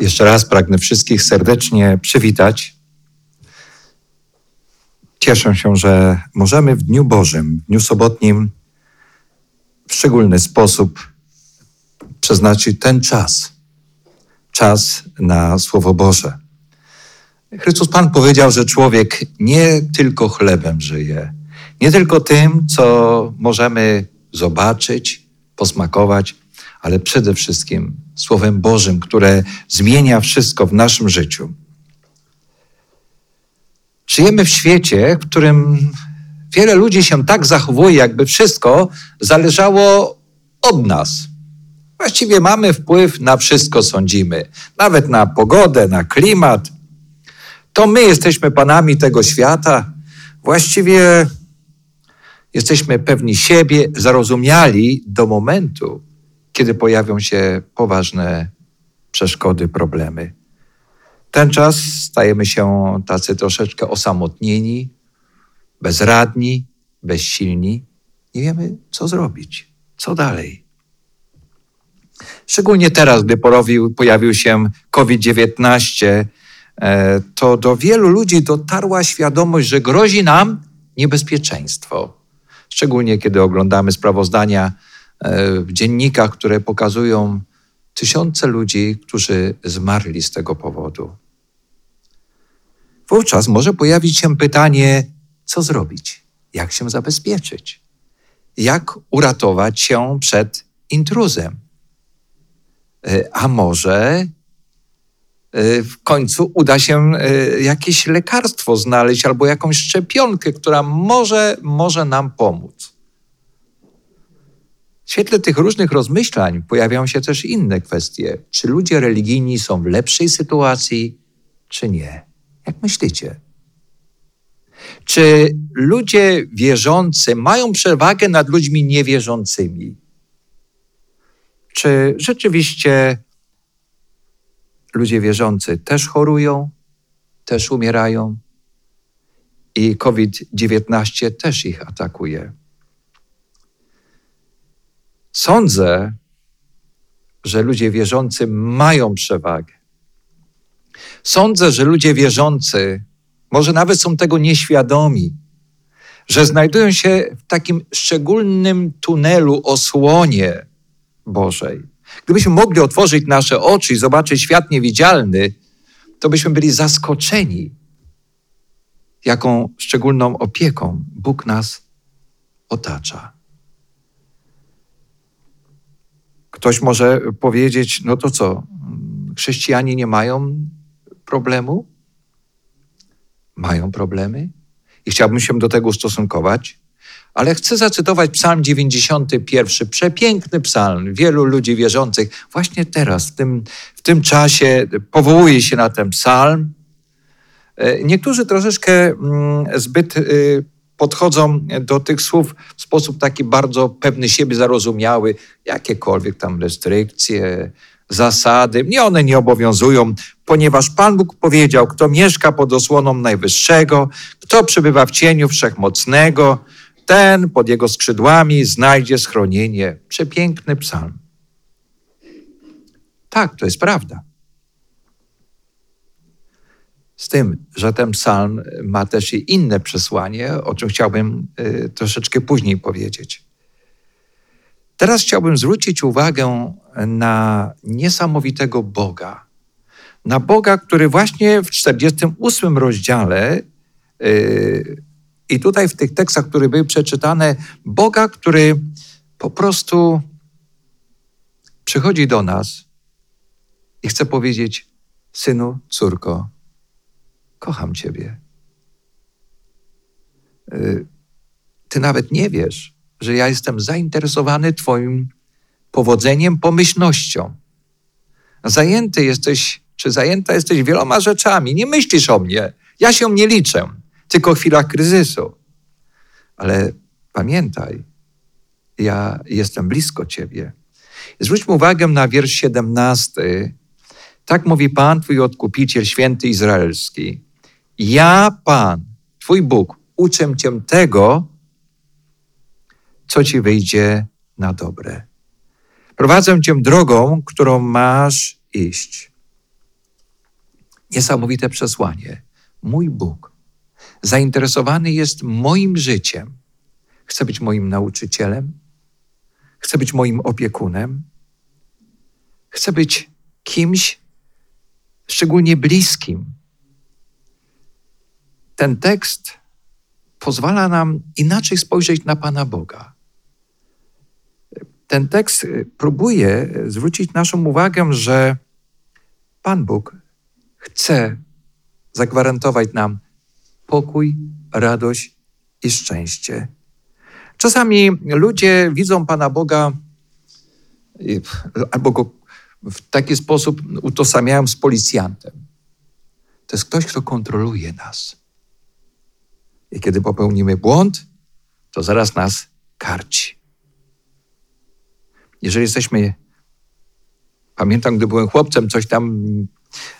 Jeszcze raz pragnę wszystkich serdecznie przywitać. Cieszę się, że możemy w Dniu Bożym, w Dniu Sobotnim, w szczególny sposób przeznaczyć ten czas. Czas na Słowo Boże. Chrystus Pan powiedział, że człowiek nie tylko chlebem żyje, nie tylko tym, co możemy zobaczyć, posmakować, ale przede wszystkim Słowem Bożym, które zmienia wszystko w naszym życiu. Żyjemy w świecie, w którym wiele ludzi się tak zachowuje, jakby wszystko zależało od nas. Właściwie mamy wpływ na wszystko, sądzimy, nawet na pogodę, na klimat. To my jesteśmy panami tego świata. Właściwie jesteśmy pewni siebie, zarozumiali do momentu, kiedy pojawią się poważne przeszkody, problemy. Ten czas stajemy się tacy troszeczkę osamotnieni, bezradni, bezsilni. Nie wiemy, co zrobić, co dalej. Szczególnie teraz, gdy porowił, pojawił się COVID-19, e, to do wielu ludzi dotarła świadomość, że grozi nam niebezpieczeństwo. Szczególnie kiedy oglądamy sprawozdania dziennikach, które pokazują tysiące ludzi, którzy zmarli z tego powodu. Wówczas może pojawić się pytanie, co zrobić, jak się zabezpieczyć, jak uratować się przed intruzem. E, a może e, w końcu uda się jakieś lekarstwo znaleźć albo jakąś szczepionkę, która może, może nam pomóc. W świetle tych różnych rozmyślań pojawiają się też inne kwestie. Czy ludzie religijni są w lepszej sytuacji, czy nie? Jak myślicie? Czy ludzie wierzący mają przewagę nad ludźmi niewierzącymi? Czy rzeczywiście ludzie wierzący też chorują, też umierają i COVID-19 też ich atakuje? Sądzę, że ludzie wierzący mają przewagę. Sądzę, że ludzie wierzący może nawet są tego nieświadomi, że znajdują się w takim szczególnym tunelu, osłonie Bożej. Gdybyśmy mogli otworzyć nasze oczy i zobaczyć świat niewidzialny, to byśmy byli zaskoczeni, jaką szczególną opieką Bóg nas otacza. Ktoś może powiedzieć, no to co, chrześcijanie nie mają problemu? Mają problemy i chciałbym się do tego ustosunkować, ale chcę zacytować Psalm 91, przepiękny psalm. Wielu ludzi wierzących właśnie teraz, w tym, w tym czasie, powołuje się na ten psalm. E, niektórzy troszeczkę mm, zbyt y, podchodzą do tych słów w sposób taki bardzo pewny siebie zarozumiały, jakiekolwiek tam restrykcje, zasady, mnie one nie obowiązują, ponieważ Pan Bóg powiedział, kto mieszka pod osłoną Najwyższego, kto przebywa w cieniu Wszechmocnego, ten pod jego skrzydłami znajdzie schronienie. Przepiękny psalm. Tak, to jest prawda. Z tym, że ten psalm ma też i inne przesłanie, o czym chciałbym y, troszeczkę później powiedzieć. Teraz chciałbym zwrócić uwagę na niesamowitego Boga. Na Boga, który właśnie w 48 rozdziale y, i tutaj w tych tekstach, które były przeczytane, Boga, który po prostu przychodzi do nas i chce powiedzieć: Synu, córko, kocham Ciebie. Y, ty nawet nie wiesz, że ja jestem zainteresowany Twoim powodzeniem, pomyślnością. Zajęty jesteś, czy zajęta jesteś wieloma rzeczami. Nie myślisz o mnie. Ja się nie liczę, tylko w chwilach kryzysu. Ale pamiętaj, ja jestem blisko Ciebie. Zwróćmy uwagę na wiersz 17. Tak mówi Pan, Twój odkupiciel, święty izraelski. Ja, Pan, Twój Bóg, uczę Cię tego, co Ci wyjdzie na dobre. Prowadzę Cię drogą, którą masz iść. niesamowite przesłanie. Mój Bóg zainteresowany jest moim życiem. Chce być moim nauczycielem, chce być moim opiekunem, chce być kimś szczególnie bliskim. Ten tekst pozwala nam inaczej spojrzeć na Pana Boga. Ten tekst próbuje zwrócić naszą uwagę, że Pan Bóg chce zagwarantować nam pokój, radość i szczęście. Czasami ludzie widzą Pana Boga albo go w taki sposób utożsamiają z policjantem. To jest ktoś, kto kontroluje nas. I kiedy popełnimy błąd, to zaraz nas karci. Jeżeli jesteśmy, pamiętam, gdy byłem chłopcem, coś tam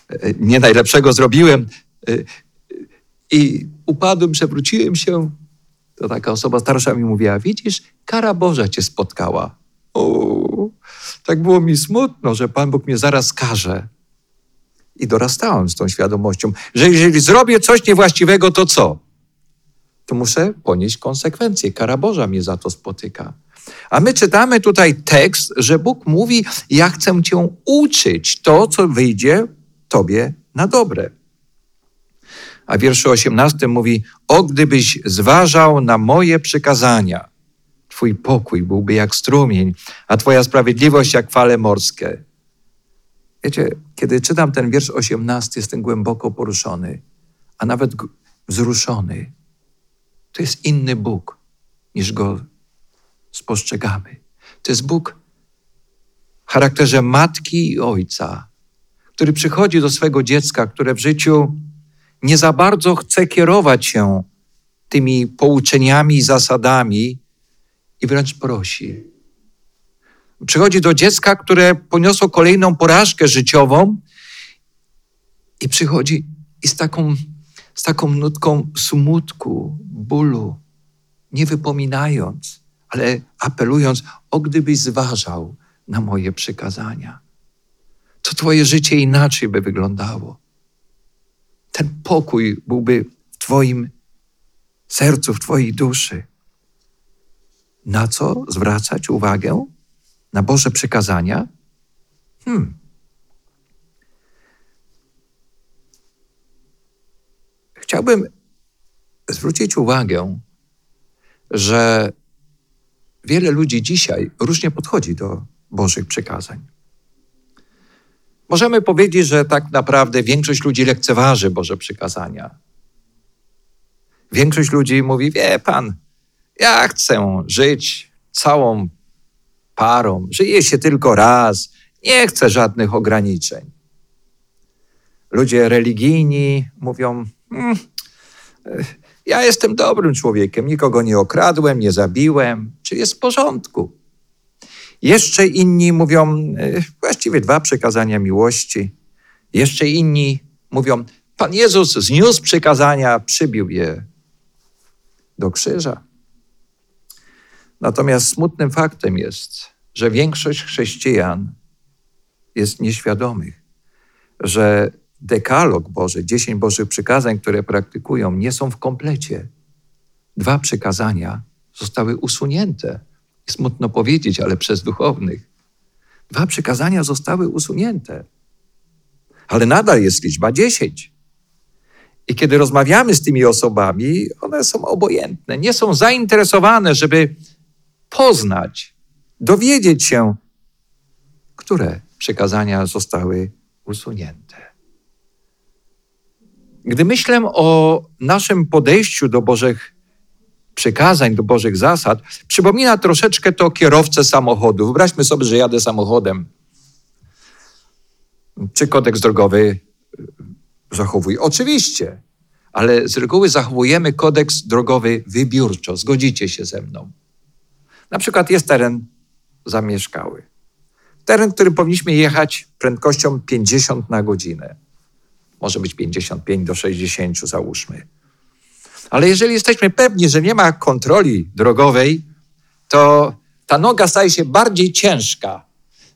e, nie najlepszego zrobiłem e, i upadłem, przewróciłem się, to taka osoba starsza mi mówiła, widzisz, kara Boża cię spotkała. O, tak było mi smutno, że Pan Bóg mnie zaraz karze. I dorastałem z tą świadomością, że jeżeli zrobię coś niewłaściwego, to co? To muszę ponieść konsekwencje. Kara Boża mnie za to spotyka. A my czytamy tutaj tekst, że Bóg mówi: Ja chcę Cię uczyć to, co wyjdzie Tobie na dobre. A w wierszu 18 mówi: O gdybyś zważał na moje przykazania, Twój pokój byłby jak strumień, a Twoja sprawiedliwość jak fale morskie. Wiecie, kiedy czytam ten wiersz 18, jestem głęboko poruszony, a nawet wzruszony. To jest inny Bóg, niż go spostrzegamy. To jest Bóg w charakterze matki i ojca, który przychodzi do swego dziecka, które w życiu nie za bardzo chce kierować się tymi pouczeniami i zasadami i wręcz prosi. Przychodzi do dziecka, które poniosło kolejną porażkę życiową i przychodzi i z taką, z taką nutką smutku, bólu, nie wypominając, ale apelując, o gdybyś zważał na moje przykazania, to Twoje życie inaczej by wyglądało. Ten pokój byłby w Twoim sercu, w Twojej duszy. Na co zwracać uwagę? Na Boże przykazania? Hmm. Chciałbym zwrócić uwagę, że wiele ludzi dzisiaj różnie podchodzi do Bożych przykazań. Możemy powiedzieć, że tak naprawdę większość ludzi lekceważy Boże przykazania. Większość ludzi mówi: Wie pan, ja chcę żyć całą parą, żyje się tylko raz, nie chcę żadnych ograniczeń. Ludzie religijni mówią: hmm, Ja jestem dobrym człowiekiem, nikogo nie okradłem, nie zabiłem, czy jest w porządku. Jeszcze inni mówią e, właściwie dwa przykazania miłości. Jeszcze inni mówią: Pan Jezus zniósł przykazania, przybił je do krzyża. Natomiast smutnym faktem jest, że większość chrześcijan jest nieświadomych, że dekalog Boży, dziesięć Bożych przykazań, które praktykują, nie są w komplecie. Dwa przykazania zostały usunięte. Smutno powiedzieć, ale przez duchownych. Dwa przykazania zostały usunięte. Ale nadal jest liczba dziesięć. I kiedy rozmawiamy z tymi osobami, one są obojętne, nie są zainteresowane, żeby poznać, dowiedzieć się, które przykazania zostały usunięte. Gdy myślę o naszym podejściu do Bożych przykazań, do Bożych zasad, przypomina troszeczkę to kierowcę samochodu. Wyobraźmy sobie, że jadę samochodem. Czy kodeks drogowy zachowuj? Oczywiście, ale z reguły zachowujemy kodeks drogowy wybiórczo. Zgodzicie się ze mną. Na przykład jest teren zamieszkały. Teren, którym powinniśmy jechać prędkością 50 na godzinę. Może być 55 do 60, załóżmy. Ale jeżeli jesteśmy pewni, że nie ma kontroli drogowej, to ta noga staje się bardziej ciężka.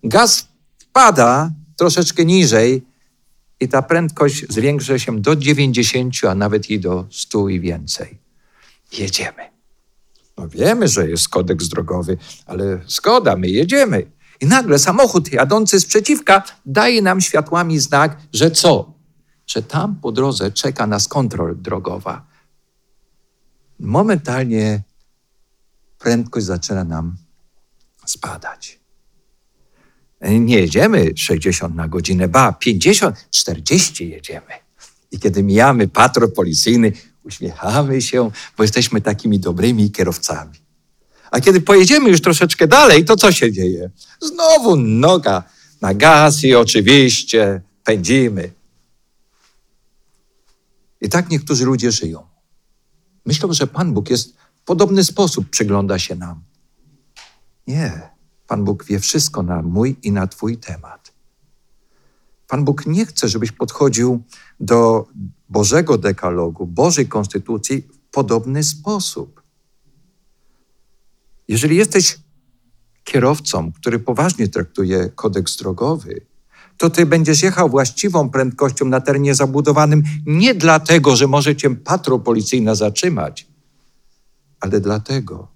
Gaz wpada troszeczkę niżej i ta prędkość zwiększa się do 90, a nawet i do 100 i więcej. Jedziemy. No wiemy, że jest kodeks drogowy, ale zgoda, my jedziemy. I nagle samochód jadący z przeciwka daje nam światłami znak, że co? Że tam po drodze czeka nas kontrol drogowa. Momentalnie prędkość zaczyna nam spadać. Nie jedziemy 60 na godzinę, ba, 50, 40 jedziemy. I kiedy mijamy patrol policyjny, uśmiechamy się, bo jesteśmy takimi dobrymi kierowcami. A kiedy pojedziemy już troszeczkę dalej, to co się dzieje? Znowu noga na gaz i oczywiście pędzimy. I tak niektórzy ludzie żyją. Myślą, że Pan Bóg jest w podobny sposób, przygląda się nam. Nie. Pan Bóg wie wszystko na mój i na Twój temat. Pan Bóg nie chce, żebyś podchodził do Bożego dekalogu, Bożej konstytucji w podobny sposób. Jeżeli jesteś kierowcą, który poważnie traktuje kodeks drogowy, to ty będziesz jechał właściwą prędkością na terenie zabudowanym nie dlatego, że może cię patrol policyjna zatrzymać, ale dlatego,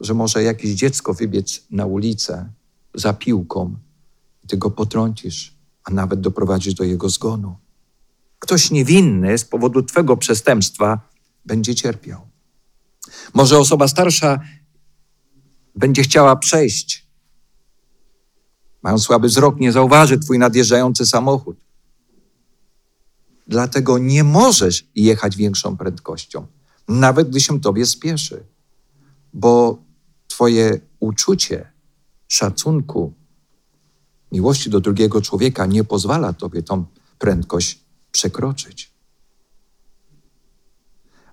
że może jakieś dziecko wybiec na ulicę za piłką i ty go potrącisz, a nawet doprowadzisz do jego zgonu. Ktoś niewinny z powodu twego przestępstwa będzie cierpiał. Może osoba starsza będzie chciała przejść. Mając słaby wzrok, nie zauważy twój nadjeżdżający samochód. Dlatego nie możesz jechać większą prędkością, nawet gdy się tobie spieszy, bo twoje uczucie szacunku, miłości do drugiego człowieka nie pozwala tobie tą prędkość przekroczyć.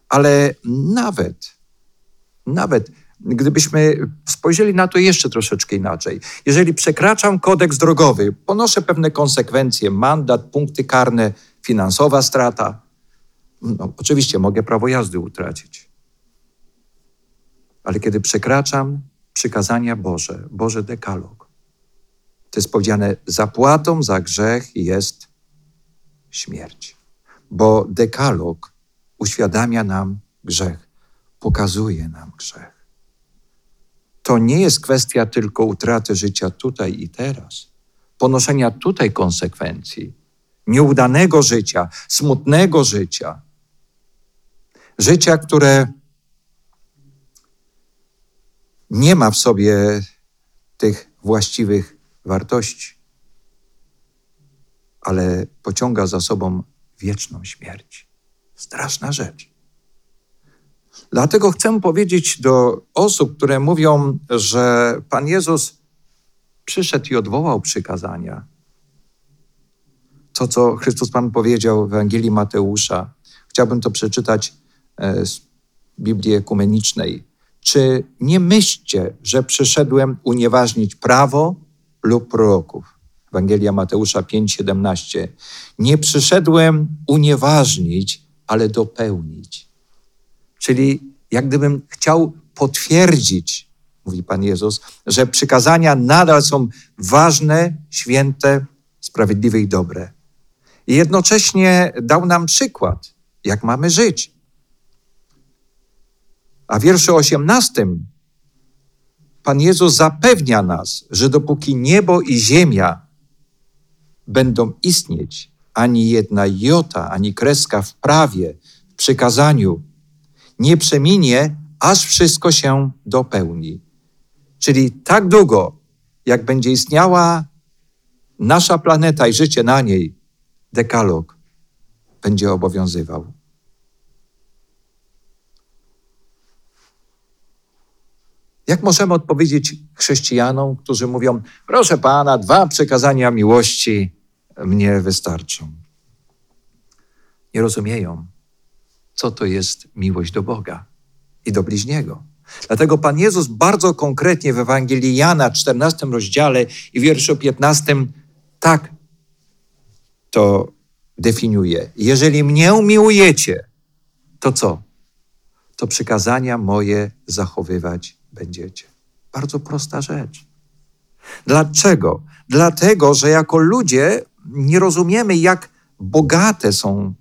Ale nawet, nawet gdybyśmy spojrzeli na to jeszcze troszeczkę inaczej. Jeżeli przekraczam kodeks drogowy, ponoszę pewne konsekwencje, mandat, punkty karne, finansowa strata. No, oczywiście mogę prawo jazdy utracić. Ale kiedy przekraczam przykazania Boże, Boże dekalog, to jest powiedziane, zapłatą za grzech jest śmierć. Bo dekalog uświadamia nam grzech, pokazuje nam grzech to nie jest kwestia tylko utraty życia tutaj i teraz, ponoszenia tutaj konsekwencji, nieudanego życia, smutnego życia, życia, które nie ma w sobie tych właściwych wartości, ale pociąga za sobą wieczną śmierć. Straszna rzecz. Dlatego chcę powiedzieć do osób, które mówią, że Pan Jezus przyszedł i odwołał przykazania. To, co Chrystus Pan powiedział w Ewangelii Mateusza, chciałbym to przeczytać e, z Biblii Ekumenicznej. Czy nie myślcie, że przyszedłem unieważnić prawo lub proroków? Ewangelia Mateusza 5:17. Nie przyszedłem unieważnić, ale dopełnić. Czyli jak gdybym chciał potwierdzić, mówi Pan Jezus, że przykazania nadal są ważne, święte, sprawiedliwe i dobre. I jednocześnie dał nam przykład, jak mamy żyć. A w wierszu 18 Pan Jezus zapewnia nas, że dopóki niebo i ziemia będą istnieć, ani jedna jota, ani kreska w prawie, w przykazaniu, nie przeminie, aż wszystko się dopełni. Czyli tak długo, jak będzie istniała nasza planeta i życie na niej, dekalog będzie obowiązywał. Jak możemy odpowiedzieć chrześcijanom, którzy mówią: Proszę pana, dwa przekazania miłości mnie wystarczą? Nie rozumieją, co to jest miłość do Boga i do bliźniego. Dlatego Pan Jezus bardzo konkretnie w Ewangelii Jana, 14 rozdziale i wierszu 15, tak to definiuje. Jeżeli mnie umiłujecie, to co? To przykazania moje zachowywać będziecie. Bardzo prosta rzecz. Dlaczego? Dlatego, że jako ludzie nie rozumiemy, jak bogate są,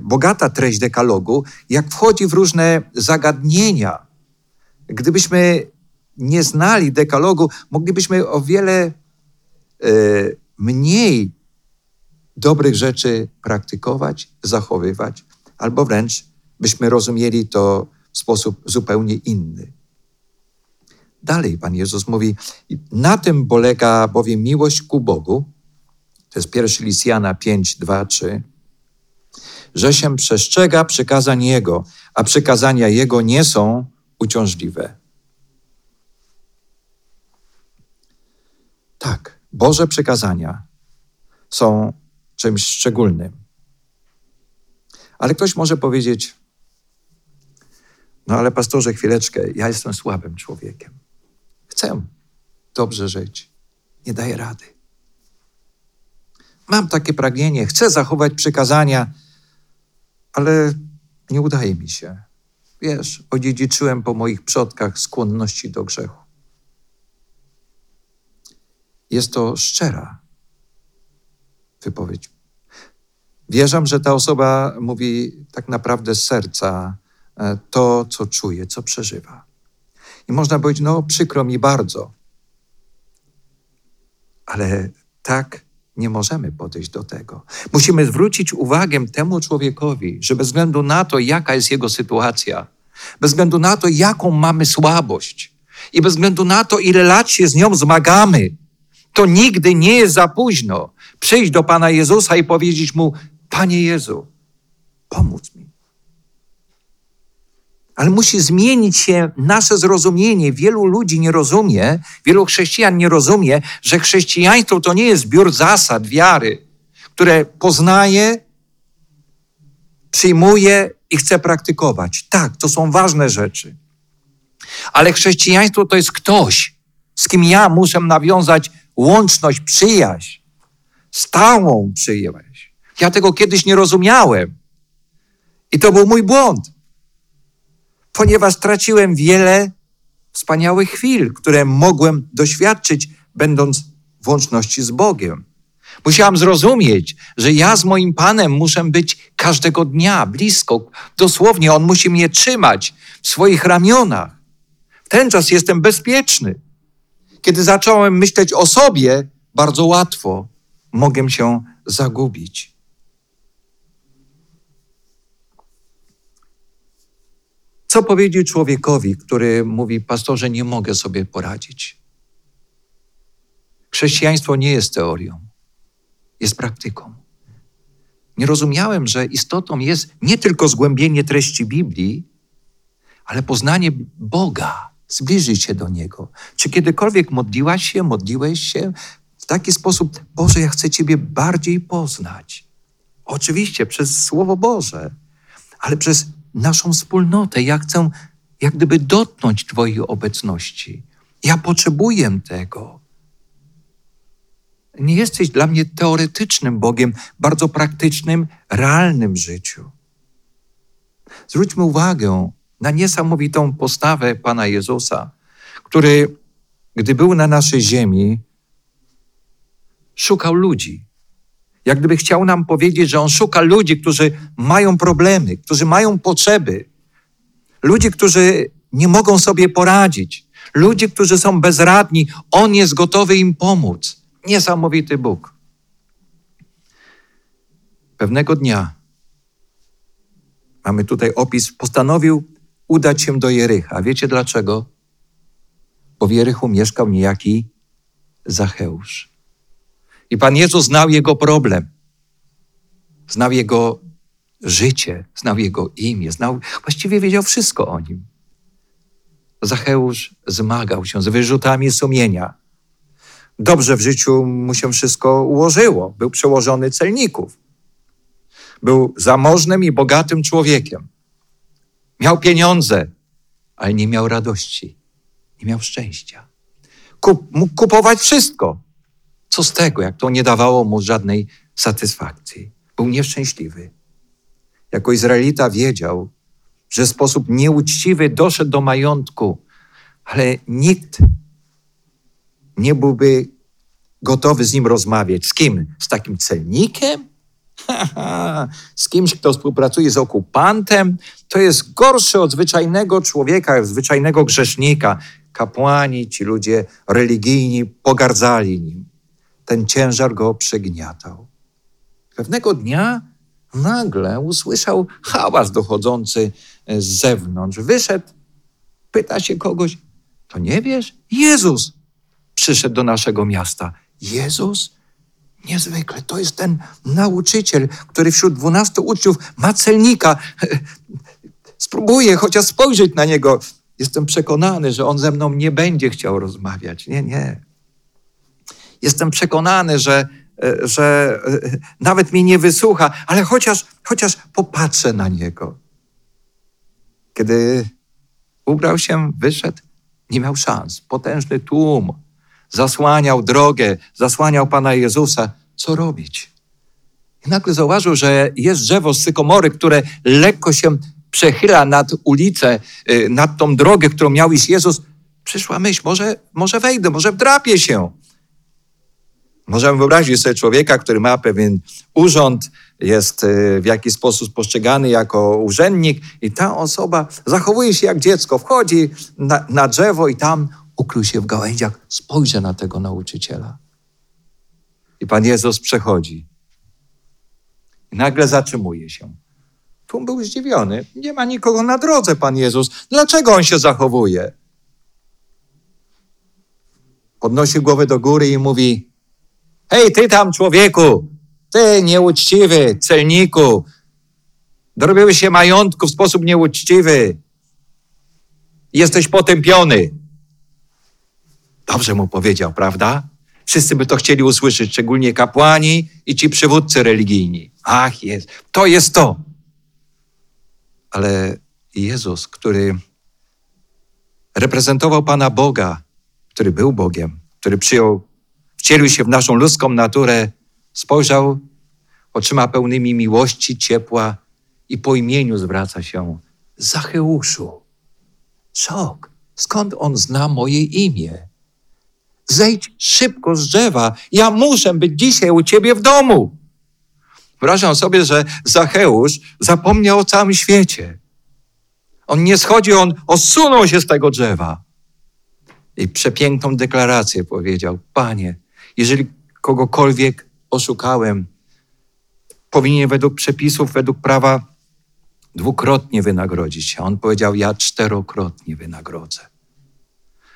bogata treść dekalogu, jak wchodzi w różne zagadnienia. Gdybyśmy nie znali dekalogu, moglibyśmy o wiele e, mniej dobrych rzeczy praktykować, zachowywać, albo wręcz byśmy rozumieli to w sposób zupełnie inny. Dalej Pan Jezus mówi, na tym polega bowiem miłość ku Bogu, to jest pierwszy list Jana 5, 2, 3, że się przestrzega przykazań Jego, a przykazania Jego nie są uciążliwe. Tak, Boże przykazania są czymś szczególnym. Ale ktoś może powiedzieć, no ale pastorze, chwileczkę, ja jestem słabym człowiekiem. Chcę dobrze żyć. Nie daję rady. Mam takie pragnienie, chcę zachować przykazania, ale nie udaje mi się. Wiesz, odziedziczyłem po moich przodkach skłonności do grzechu. Jest to szczera wypowiedź. Wierzę, że ta osoba mówi tak naprawdę z serca e, to, co czuje, co przeżywa. I można powiedzieć, no przykro mi bardzo, ale tak nie możemy podejść do tego. Musimy zwrócić uwagę temu człowiekowi, że bez względu na to, jaka jest jego sytuacja, bez względu na to, jaką mamy słabość i bez względu na to, ile lat się z nią zmagamy, to nigdy nie jest za późno przyjść do Pana Jezusa i powiedzieć Mu, Panie Jezu, pomóż mi. Ale musi zmienić się nasze zrozumienie. Wielu ludzi nie rozumie, wielu chrześcijan nie rozumie, że chrześcijaństwo to nie jest zbiór zasad wiary, które poznaje, przyjmuje i chce praktykować. Tak, to są ważne rzeczy. Ale chrześcijaństwo to jest ktoś, z kim ja muszę nawiązać łączność, przyjaźń, stałą przyjaźń. Ja tego kiedyś nie rozumiałem. I to był mój błąd ponieważ traciłem wiele wspaniałych chwil, które mogłem doświadczyć, będąc w łączności z Bogiem. Musiałam zrozumieć, że ja z moim Panem muszę być każdego dnia blisko. Dosłownie On musi mnie trzymać w swoich ramionach. W ten czas jestem bezpieczny. Kiedy zacząłem myśleć o sobie, bardzo łatwo mogę się zagubić. Co powiedzieć człowiekowi, który mówi, pastorze, nie mogę sobie poradzić? Chrześcijaństwo nie jest teorią, jest praktyką. Nie rozumiałem, że istotą jest nie tylko zgłębienie treści Biblii, ale poznanie Boga, zbliżyć się do Niego. Czy kiedykolwiek modliłaś się, modliłeś się w taki sposób, Boże, ja chcę Ciebie bardziej poznać? Oczywiście przez Słowo Boże, ale przez naszą wspólnotę. Ja chcę jak gdyby dotknąć Twojej obecności. Ja potrzebuję tego. Nie jesteś dla mnie teoretycznym Bogiem, bardzo praktycznym, realnym życiu. Zwróćmy uwagę na niesamowitą postawę Pana Jezusa, który, gdy był na naszej ziemi, szukał ludzi. Jak gdyby chciał nam powiedzieć, że on szuka ludzi, którzy mają problemy, którzy mają potrzeby, ludzi, którzy nie mogą sobie poradzić, ludzi, którzy są bezradni. On jest gotowy im pomóc. Niesamowity Bóg. Pewnego dnia, mamy tutaj opis, postanowił udać się do Jericha. Wiecie dlaczego? Bo w Jerichu mieszkał niejaki Zacheusz. I Pan Jezus znał jego problem. Znał jego życie, znał jego imię, znał, właściwie wiedział wszystko o nim. Zacheusz zmagał się z wyrzutami sumienia. Dobrze w życiu mu się wszystko ułożyło. Był przełożony celników. Był zamożnym i bogatym człowiekiem. Miał pieniądze, ale nie miał radości, nie miał szczęścia. Kup, mógł kupować wszystko, co z tego, jak to nie dawało mu żadnej satysfakcji? Był nieszczęśliwy. Jako Izraelita wiedział, że sposób nieuczciwy doszedł do majątku, ale nikt nie byłby gotowy z nim rozmawiać. Z kim? Z takim celnikiem? z kimś, kto współpracuje z okupantem, to jest gorszy od zwyczajnego człowieka, zwyczajnego grzesznika. Kapłani, ci ludzie religijni pogardzali nim. Ten ciężar go przegniatał. Pewnego dnia nagle usłyszał hałas dochodzący z zewnątrz. Wyszedł, pyta się kogoś, to nie wiesz? Jezus przyszedł do naszego miasta. Jezus? Niezwykle. To jest ten nauczyciel, który wśród dwunastu uczniów ma celnika. Spróbuję chociaż spojrzeć na niego. Jestem przekonany, że on ze mną nie będzie chciał rozmawiać. Nie, nie. Jestem przekonany, że, że nawet mnie nie wysłucha, ale chociaż, chociaż popatrzę na niego. Kiedy ubrał się, wyszedł, nie miał szans. Potężny tłum zasłaniał drogę, zasłaniał Pana Jezusa. Co robić? I nagle zauważył, że jest drzewo z sykomory, które lekko się przechyla nad ulicę, y, nad tą drogę, którą miał iść Jezus. Przyszła myśl, może, może wejdę, może wdrapię się. Możemy wyobrazić sobie człowieka, który ma pewien urząd, jest y, w jakiś sposób postrzegany jako urzędnik i ta osoba zachowuje się jak dziecko, wchodzi na, na drzewo i tam ukrył się w gałęziach, spojrzę na tego nauczyciela. I Pan Jezus przechodzi. I nagle zatrzymuje się. Tłum był zdziwiony. Nie ma nikogo na drodze, Pan Jezus. Dlaczego on się zachowuje? Podnosi głowę do góry i mówi: Hej, ty tam, człowieku, ty nieuczciwy, celniku, dorobiłeś się majątku w sposób nieuczciwy. Jesteś potępiony. Dobrze mu powiedział, prawda? Wszyscy by to chcieli usłyszeć, szczególnie kapłani i ci przywódcy religijni. Ach, jest, to jest to. Ale Jezus, który reprezentował Pana Boga, który był Bogiem, który przyjął, wcielił się w naszą ludzką naturę, spojrzał oczyma pełnymi miłości, ciepła i po imieniu zwraca się Zacheuszu. Szok. Skąd on zna moje imię? Zejdź szybko z drzewa. Ja muszę być dzisiaj u ciebie w domu. Wyobrażam sobie, że Zacheusz zapomniał o całym świecie. On nie schodzi, on osunął się z tego drzewa. I przepiękną deklarację powiedział: Panie, jeżeli kogokolwiek oszukałem, powinien według przepisów, według prawa dwukrotnie wynagrodzić. A on powiedział: Ja czterokrotnie wynagrodzę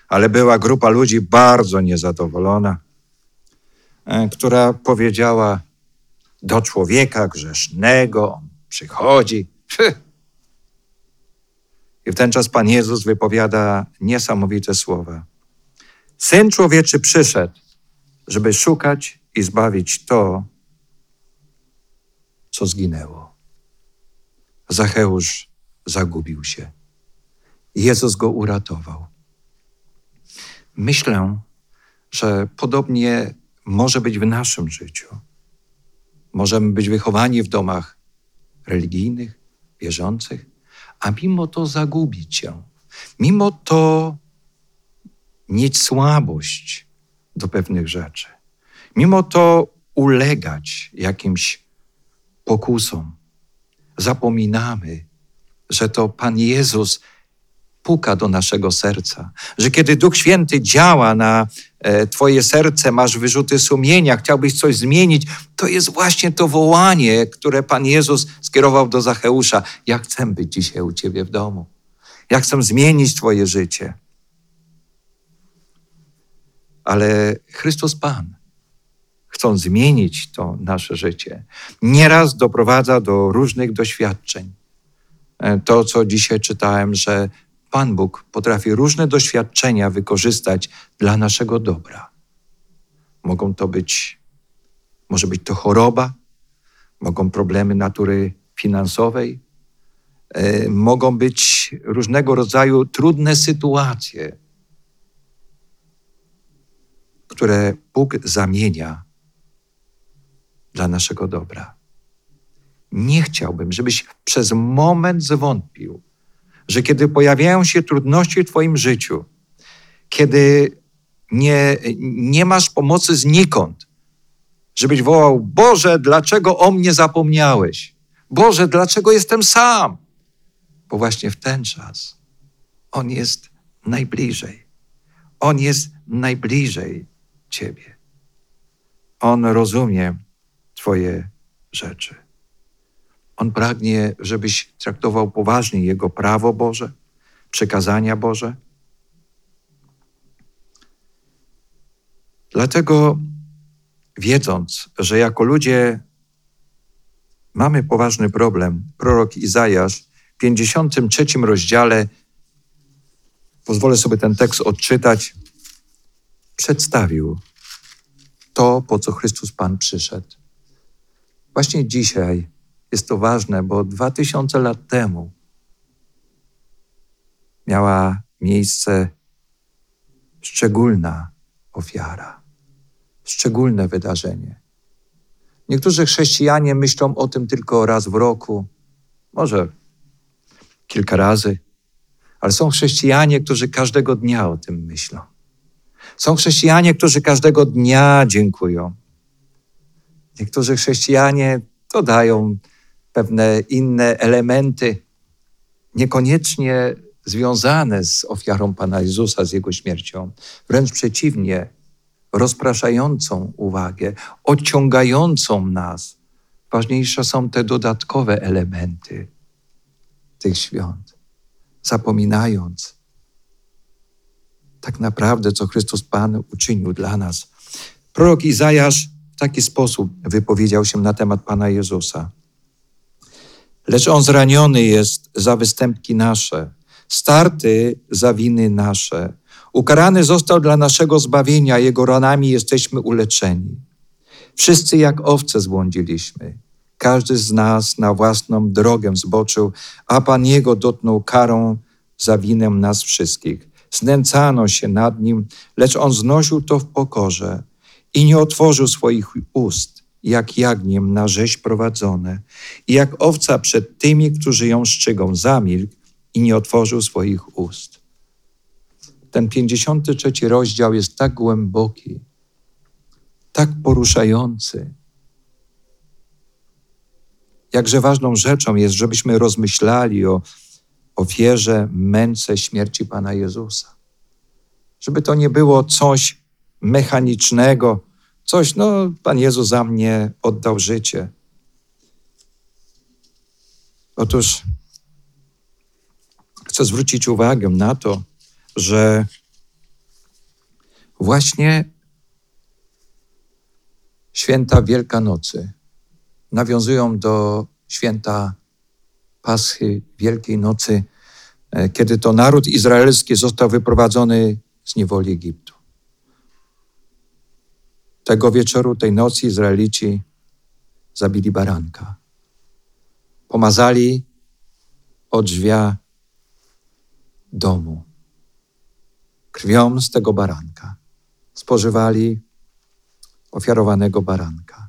ale była grupa ludzi bardzo niezadowolona, e, która powiedziała do człowieka grzesznego, on przychodzi. I w ten czas Pan Jezus wypowiada niesamowite słowa. Syn człowieczy przyszedł, żeby szukać i zbawić to, co zginęło. Zacheusz zagubił się. Jezus go uratował. Myślę, że podobnie może być w naszym życiu. Możemy być wychowani w domach religijnych, wierzących, a mimo to zagubić się. Mimo to mieć słabość do pewnych rzeczy. Mimo to ulegać jakimś pokusom. Zapominamy, że to Pan Jezus puka do naszego serca, że kiedy Duch Święty działa na e, Twoje serce, masz wyrzuty sumienia, chciałbyś coś zmienić, to jest właśnie to wołanie, które Pan Jezus skierował do Zacheusza. Ja chcę być dzisiaj u Ciebie w domu. Ja chcę zmienić Twoje życie. Ale Chrystus Pan, chcąc zmienić to nasze życie, nieraz doprowadza do różnych doświadczeń. E, to, co dzisiaj czytałem, że Pan Bóg potrafi różne doświadczenia wykorzystać dla naszego dobra. Mogą to być, może być to choroba, mogą problemy natury finansowej, e, mogą być różnego rodzaju trudne sytuacje, które Bóg zamienia dla naszego dobra. Nie chciałbym, żebyś przez moment zwątpił, że kiedy pojawiają się trudności w Twoim życiu, kiedy nie, nie masz pomocy znikąd, żebyś wołał: Boże, dlaczego o mnie zapomniałeś? Boże, dlaczego jestem sam? Bo właśnie w ten czas On jest najbliżej. On jest najbliżej Ciebie. On rozumie Twoje rzeczy. On pragnie, żebyś traktował poważnie Jego prawo Boże, przekazania Boże. Dlatego, wiedząc, że jako ludzie mamy poważny problem, prorok Izajasz w 53 rozdziale, pozwolę sobie ten tekst odczytać, przedstawił to, po co Chrystus Pan przyszedł. Właśnie dzisiaj jest to ważne, bo dwa tysiące lat temu miała miejsce szczególna ofiara, szczególne wydarzenie. Niektórzy chrześcijanie myślą o tym tylko raz w roku, może kilka razy, ale są chrześcijanie, którzy każdego dnia o tym myślą. Są chrześcijanie, którzy każdego dnia dziękują. Niektórzy chrześcijanie dodają pewne inne elementy, niekoniecznie związane z ofiarą Pana Jezusa, z Jego śmiercią. Wręcz przeciwnie, rozpraszającą uwagę, odciągającą nas. Ważniejsze są te dodatkowe elementy tych świąt, zapominając tak naprawdę, co Chrystus Pan uczynił dla nas. Prorok Izajasz w taki sposób wypowiedział się na temat Pana Jezusa. Lecz On zraniony jest za występki nasze, starty za winy nasze. Ukarany został dla naszego zbawienia, Jego ranami jesteśmy uleczeni. Wszyscy jak owce zbłądziliśmy. Każdy z nas na własną drogę zboczył, a Pan Jego dotknął karą za winę nas wszystkich. Znęcano się nad Nim, lecz On znosił to w pokorze i nie otworzył swoich ust, jak jagniem na rzeź prowadzone, i jak owca przed tymi, którzy ją szczygą, zamilkł i nie otworzył swoich ust. Ten 53 rozdział jest tak głęboki, tak poruszający. Jakże ważną rzeczą jest, żebyśmy rozmyślali o ofierze, męce śmierci Pana Jezusa. Żeby to nie było coś mechanicznego, coś, no, Pan Jezus za mnie oddał życie. Otóż chcę zwrócić uwagę na to, że właśnie święta Wielkanocy nawiązują do święta Paschy, Wielkiej Nocy, e, kiedy to naród izraelski został wyprowadzony z niewoli Egiptu. Tego wieczoru, tej nocy Izraelici zabili baranka. Pomazali od drzwia domu krwią z tego baranka. Spożywali ofiarowanego baranka.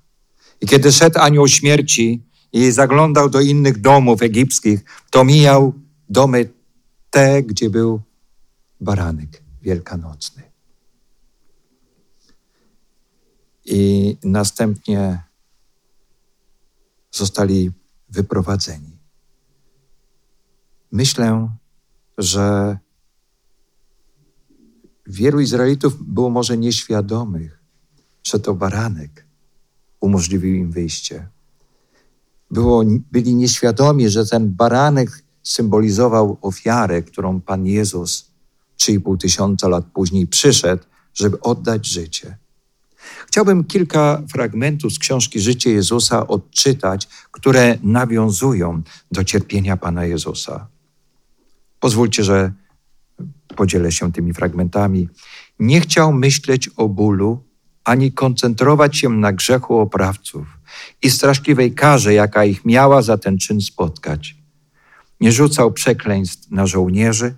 I kiedy szedł anioł śmierci i zaglądał do innych domów egipskich, to mijał domy te, gdzie był baranek wielkanocny. I następnie zostali wyprowadzeni. Myślę, że wielu Izraelitów było może nieświadomych, że to baranek umożliwił im wyjście. Było, byli nieświadomi, że ten baranek symbolizował ofiarę, którą Pan Jezus 3,5 tysiąca lat później przyszedł, żeby oddać życie. Chciałbym kilka fragmentów z książki Życie Jezusa odczytać, które nawiązują do cierpienia Pana Jezusa. Pozwólcie, że podzielę się tymi fragmentami. Nie chciał myśleć o bólu, ani koncentrować się na grzechu oprawców i straszliwej karze, jaka ich miała za ten czyn spotkać. Nie rzucał przekleństw na żołnierzy,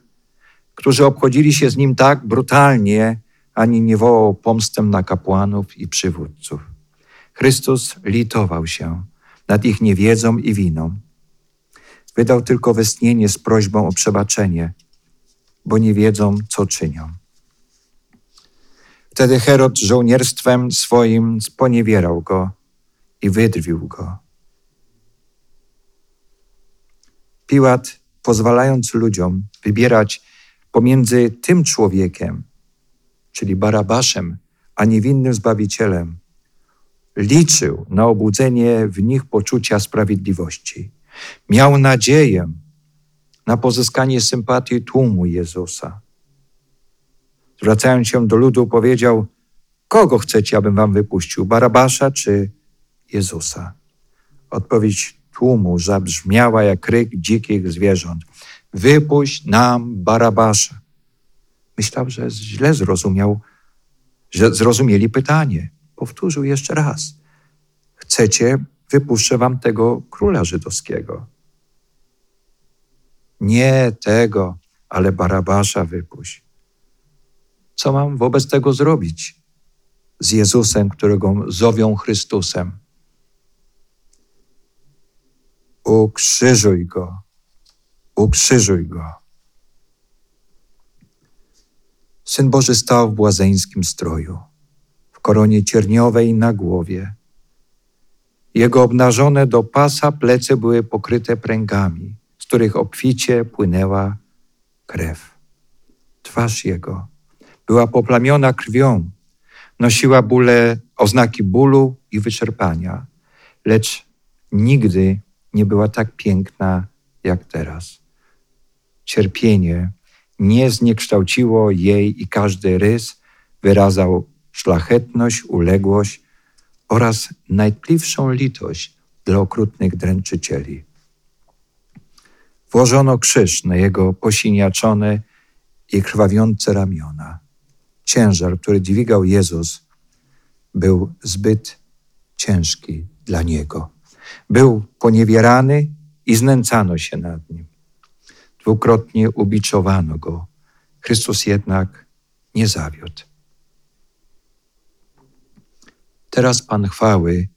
którzy obchodzili się z nim tak brutalnie, ani nie wołał pomstę na kapłanów i przywódców. Chrystus litował się nad ich niewiedzą i winą. Wydał tylko westchnienie z prośbą o przebaczenie, bo nie wiedzą, co czynią. Wtedy Herod żołnierstwem swoim sponiewierał go i wydrwił go. Piłat, pozwalając ludziom wybierać pomiędzy tym człowiekiem, czyli Barabaszem, a niewinnym Zbawicielem, liczył na obudzenie w nich poczucia sprawiedliwości. Miał nadzieję na pozyskanie sympatii tłumu Jezusa. Zwracając się do ludu, powiedział: Kogo chcecie, abym wam wypuścił, Barabasza czy Jezusa? Odpowiedź tłumu zabrzmiała jak kryk dzikich zwierząt: Wypuść nam Barabasza. Myślał, że źle zrozumiał, że zrozumieli pytanie. Powtórzył jeszcze raz: Chcecie, wypuszczę wam tego króla żydowskiego. Nie tego, ale Barabasza wypuść. Co mam wobec tego zrobić z Jezusem, którego zowią Chrystusem? Ukrzyżuj go, ukrzyżuj go. Syn Boży stał w błazeńskim stroju, w koronie cierniowej na głowie. Jego obnażone do pasa plecy były pokryte pręgami, z których obficie płynęła krew. Twarz jego była poplamiona krwią, nosiła bóle, oznaki bólu i wyczerpania, lecz nigdy nie była tak piękna jak teraz. Cierpienie nie zniekształciło jej i każdy rys wyrazał szlachetność, uległość oraz najtpliwszą litość dla okrutnych dręczycieli. Włożono krzyż na jego posiniaczone i krwawiące ramiona. Ciężar, który dźwigał Jezus, był zbyt ciężki dla niego. Był poniewierany i znęcano się nad nim. Dwukrotnie ubiczowano go. Chrystus jednak nie zawiódł. Teraz Pan chwały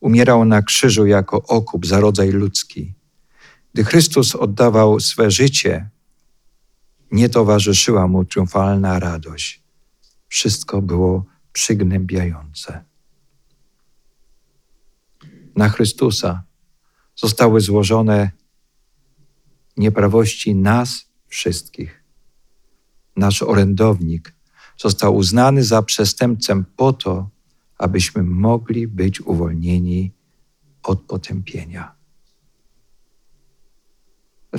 umierał na krzyżu jako okup za rodzaj ludzki. Gdy Chrystus oddawał swe życie, nie towarzyszyła mu triumfalna radość. Wszystko było przygnębiające. Na Chrystusa zostały złożone nieprawości nas wszystkich. Nasz orędownik został uznany za przestępcę po to, abyśmy mogli być uwolnieni od potępienia.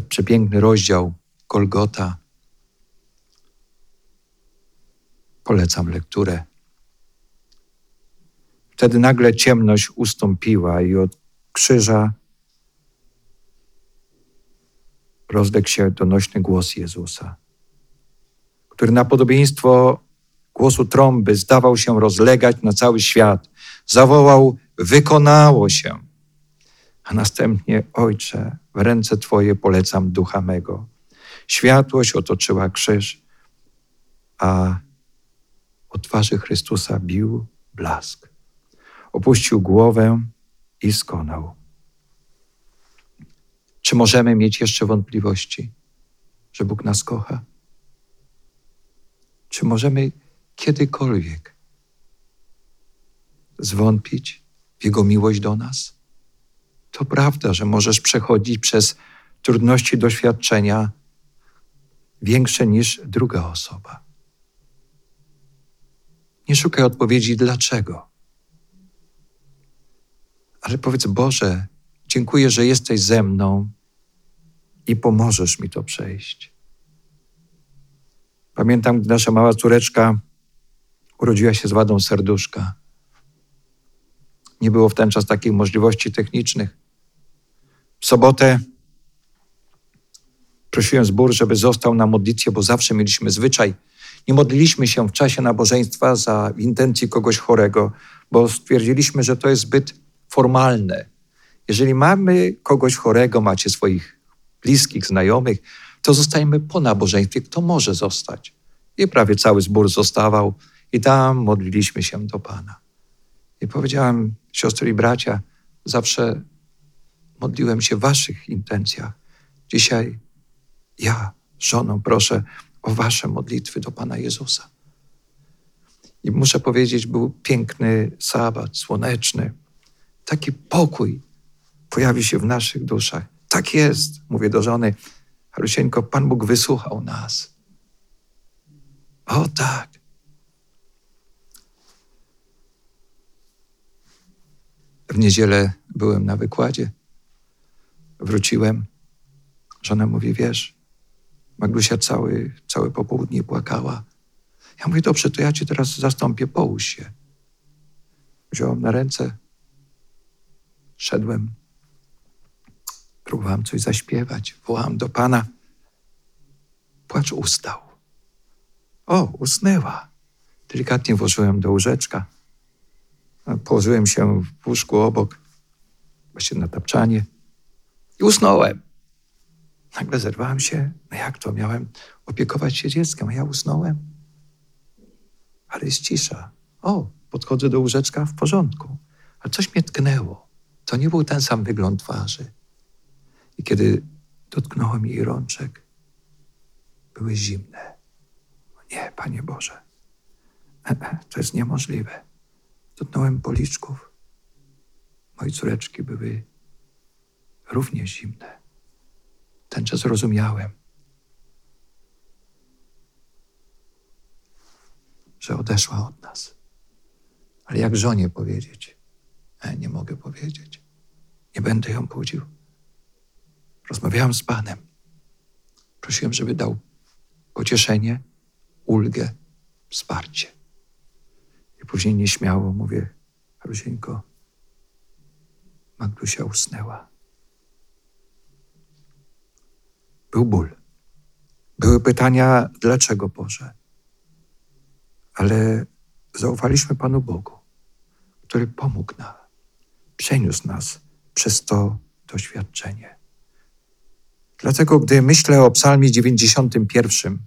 Przepiękny rozdział Golgota. Polecam lekturę. Wtedy nagle ciemność ustąpiła i od krzyża rozległ się donośny głos Jezusa, który na podobieństwo głosu trąby zdawał się rozlegać na cały świat. Zawołał: Wykonało się. A następnie, Ojcze, w ręce Twoje polecam ducha mego. Światłość otoczyła krzyż, a o twarzy Chrystusa bił blask. Opuścił głowę i skonał. Czy możemy mieć jeszcze wątpliwości, że Bóg nas kocha? Czy możemy kiedykolwiek zwątpić w Jego miłość do nas? To prawda, że możesz przechodzić przez trudności doświadczenia większe niż druga osoba. Nie szukaj odpowiedzi dlaczego. Ale powiedz Boże, dziękuję, że jesteś ze mną i pomożesz mi to przejść. Pamiętam, gdy nasza mała córeczka urodziła się z wadą serduszka. Nie było w ten czas takich możliwości technicznych. W sobotę prosiłem zbór, żeby został na modlitwie, bo zawsze mieliśmy zwyczaj. Nie modliliśmy się w czasie nabożeństwa za intencji kogoś chorego, bo stwierdziliśmy, że to jest zbyt formalne. Jeżeli mamy kogoś chorego, macie swoich bliskich, znajomych, to zostajemy po nabożeństwie. Kto może zostać? I prawie cały zbór zostawał i tam modliliśmy się do Pana. I powiedziałem, siostry i bracia, zawsze modliłem się w waszych intencjach. Dzisiaj ja, żoną, proszę wasze modlitwy do Pana Jezusa. I muszę powiedzieć, był piękny sabat, słoneczny. Taki pokój pojawi się w naszych duszach. Tak jest, mówię do żony. Halusieńko, Pan Bóg wysłuchał nas. O tak. W niedzielę byłem na wykładzie. Wróciłem. Żona mówi, wiesz, Magdusia cały, całe popołudnie płakała. Ja mówię, dobrze, to ja cię teraz zastąpię, połóż się. Wziąłem na ręce, szedłem, próbowałem coś zaśpiewać, wołałem do Pana. Płacz ustał. O, usnęła. Delikatnie włożyłem do łóżeczka. Położyłem się w łóżku obok, właściwie na tapczanie i usnąłem. Nagle zerwałem się. No jak to? Miałem opiekować się dzieckiem, a ja usnąłem. Ale jest cisza. O, podchodzę do łóżeczka, w porządku. Ale coś mnie tknęło. To nie był ten sam wygląd twarzy. I kiedy dotknąłem jej rączek, były zimne. Nie, Panie Boże, to jest niemożliwe. Dotknąłem policzków. Moje córeczki były równie zimne. Ten czas zrozumiałem, że odeszła od nas. Ale jak żonie powiedzieć? E, nie mogę powiedzieć. Nie będę ją budził. Rozmawiałem z Panem. Prosiłem, żeby dał pocieszenie, ulgę, wsparcie. I później nieśmiało mówię, Rusieńko, Magdusia usnęła. Był ból. Były pytania, dlaczego Boże? Ale zaufaliśmy Panu Bogu, który pomógł nam, przeniósł nas przez to doświadczenie. Dlatego, gdy myślę o Psalmie 91,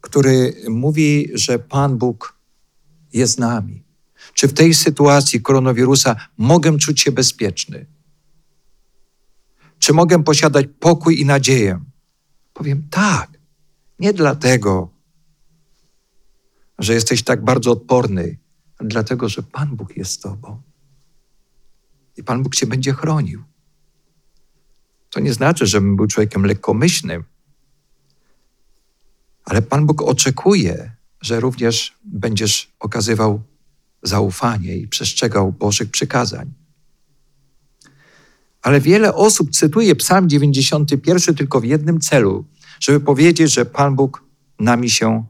który mówi, że Pan Bóg jest z nami, czy w tej sytuacji koronawirusa mogę czuć się bezpieczny? Czy mogę posiadać pokój i nadzieję? Powiem tak. Nie dlatego, że jesteś tak bardzo odporny, ale dlatego, że Pan Bóg jest z Tobą. I Pan Bóg Cię będzie chronił. To nie znaczy, żebym był człowiekiem lekkomyślnym, ale Pan Bóg oczekuje, że również będziesz okazywał zaufanie i przestrzegał Bożych przykazań. Ale wiele osób cytuje Psalm 91 tylko w jednym celu, żeby powiedzieć, że Pan Bóg nami się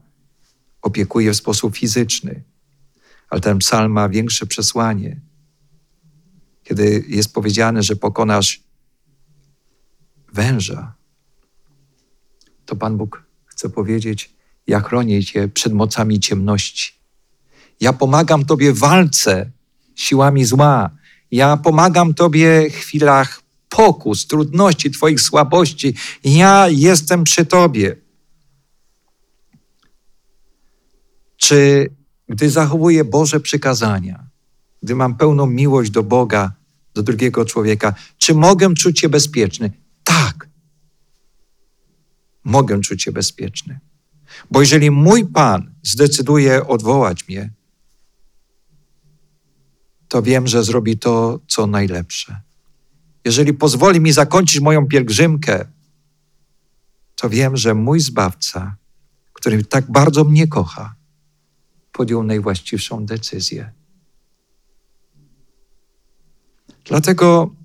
opiekuje w sposób fizyczny. Ale ten psalm ma większe przesłanie. Kiedy jest powiedziane, że pokonasz węża, to Pan Bóg chce powiedzieć: Ja chronię Cię przed mocami ciemności. Ja pomagam Tobie w walce siłami zła. Ja pomagam Tobie w chwilach pokus, trudności, Twoich słabości. Ja jestem przy Tobie. Czy gdy zachowuję Boże przykazania, gdy mam pełną miłość do Boga, do drugiego człowieka, czy mogę czuć się bezpieczny? Tak. Mogę czuć się bezpieczny. Bo jeżeli mój Pan zdecyduje odwołać mnie, to wiem, że zrobi to, co najlepsze. Jeżeli pozwoli mi zakończyć moją pielgrzymkę, to wiem, że mój zbawca, który tak bardzo mnie kocha, podjął najwłaściwszą decyzję. Dlatego,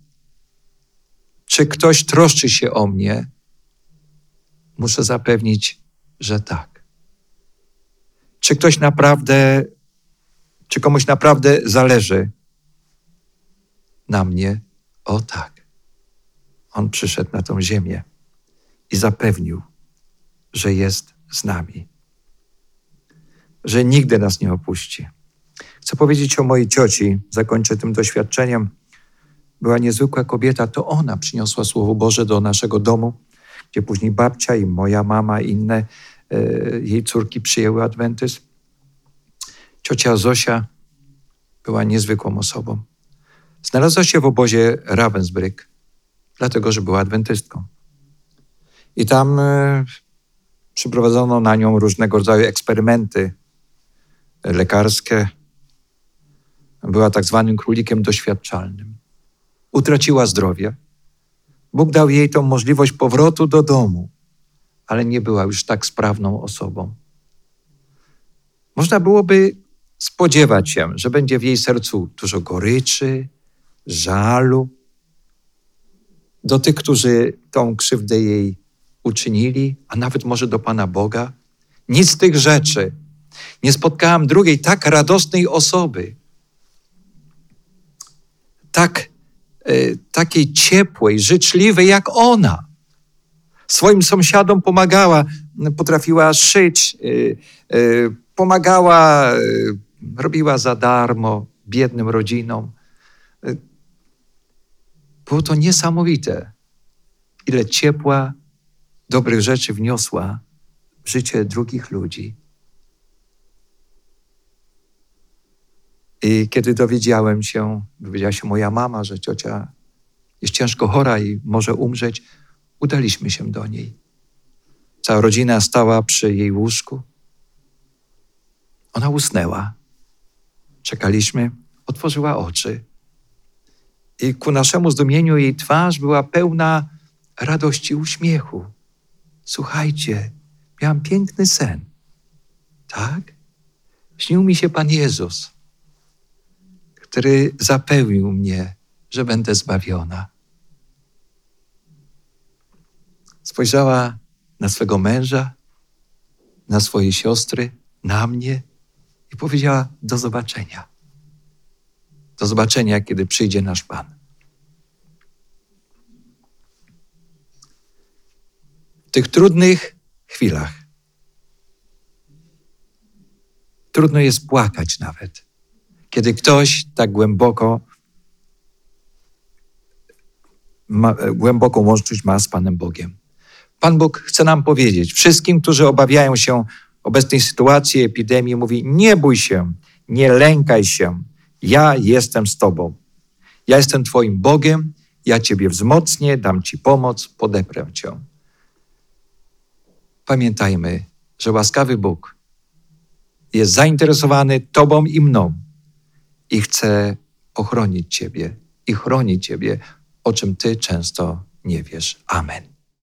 czy ktoś troszczy się o mnie, muszę zapewnić, że tak. Czy ktoś naprawdę, czy komuś naprawdę zależy na mnie? O tak. On przyszedł na tą ziemię i zapewnił, że jest z nami, że nigdy nas nie opuści. Chcę powiedzieć o mojej cioci, zakończę tym doświadczeniem. Była niezwykła kobieta, to ona przyniosła Słowo Boże do naszego domu, gdzie później babcia i moja mama i inne e, jej córki przyjęły adwentyzm. Ciocia Zosia była niezwykłą osobą. Znalazła się w obozie Ravensbrück, dlatego że była adwentystką. I tam e, przyprowadzono na nią różnego rodzaju eksperymenty lekarskie. Była tak zwanym królikiem doświadczalnym. Utraciła zdrowie. Bóg dał jej tą możliwość powrotu do domu, ale nie była już tak sprawną osobą. Można byłoby spodziewać się, że będzie w jej sercu dużo goryczy, żalu do tych, którzy tą krzywdę jej uczynili, a nawet może do Pana Boga. Nic z tych rzeczy. Nie spotkałam drugiej tak radosnej osoby, tak, e, takiej ciepłej, życzliwej jak ona. Swoim sąsiadom pomagała, potrafiła szyć, e, e, pomagała, robiła za darmo biednym rodzinom. Było to niesamowite, ile ciepła, dobrych rzeczy wniosła w życie drugich ludzi. I kiedy dowiedziałem się, dowiedziała się moja mama, że ciocia jest ciężko chora i może umrzeć, udaliśmy się do niej. Cała rodzina stała przy jej łóżku. Ona usnęła. Czekaliśmy, otworzyła oczy. I ku naszemu zdumieniu jej twarz była pełna radości uśmiechu. Słuchajcie, miałam piękny sen. Tak? Śnił mi się Pan Jezus, który zapełnił mnie, że będę zbawiona. Spojrzała na swego męża, na swoje siostry, na mnie i powiedziała: Do zobaczenia. Do zobaczenia, kiedy przyjdzie nasz Pan. W tych trudnych chwilach trudno jest płakać nawet, kiedy ktoś tak głęboko ma, głęboką łączność ma z Panem Bogiem. Pan Bóg chce nam powiedzieć, wszystkim, którzy obawiają się obecnej sytuacji, epidemii, mówi: Nie bój się, nie lękaj się, ja jestem z Tobą. Ja jestem Twoim Bogiem, ja Ciebie wzmocnię, dam Ci pomoc, podeprę Cię. Pamiętajmy, że łaskawy Bóg jest zainteresowany Tobą i mną i chce ochronić Ciebie i chronić Ciebie, o czym Ty często nie wiesz. Amen.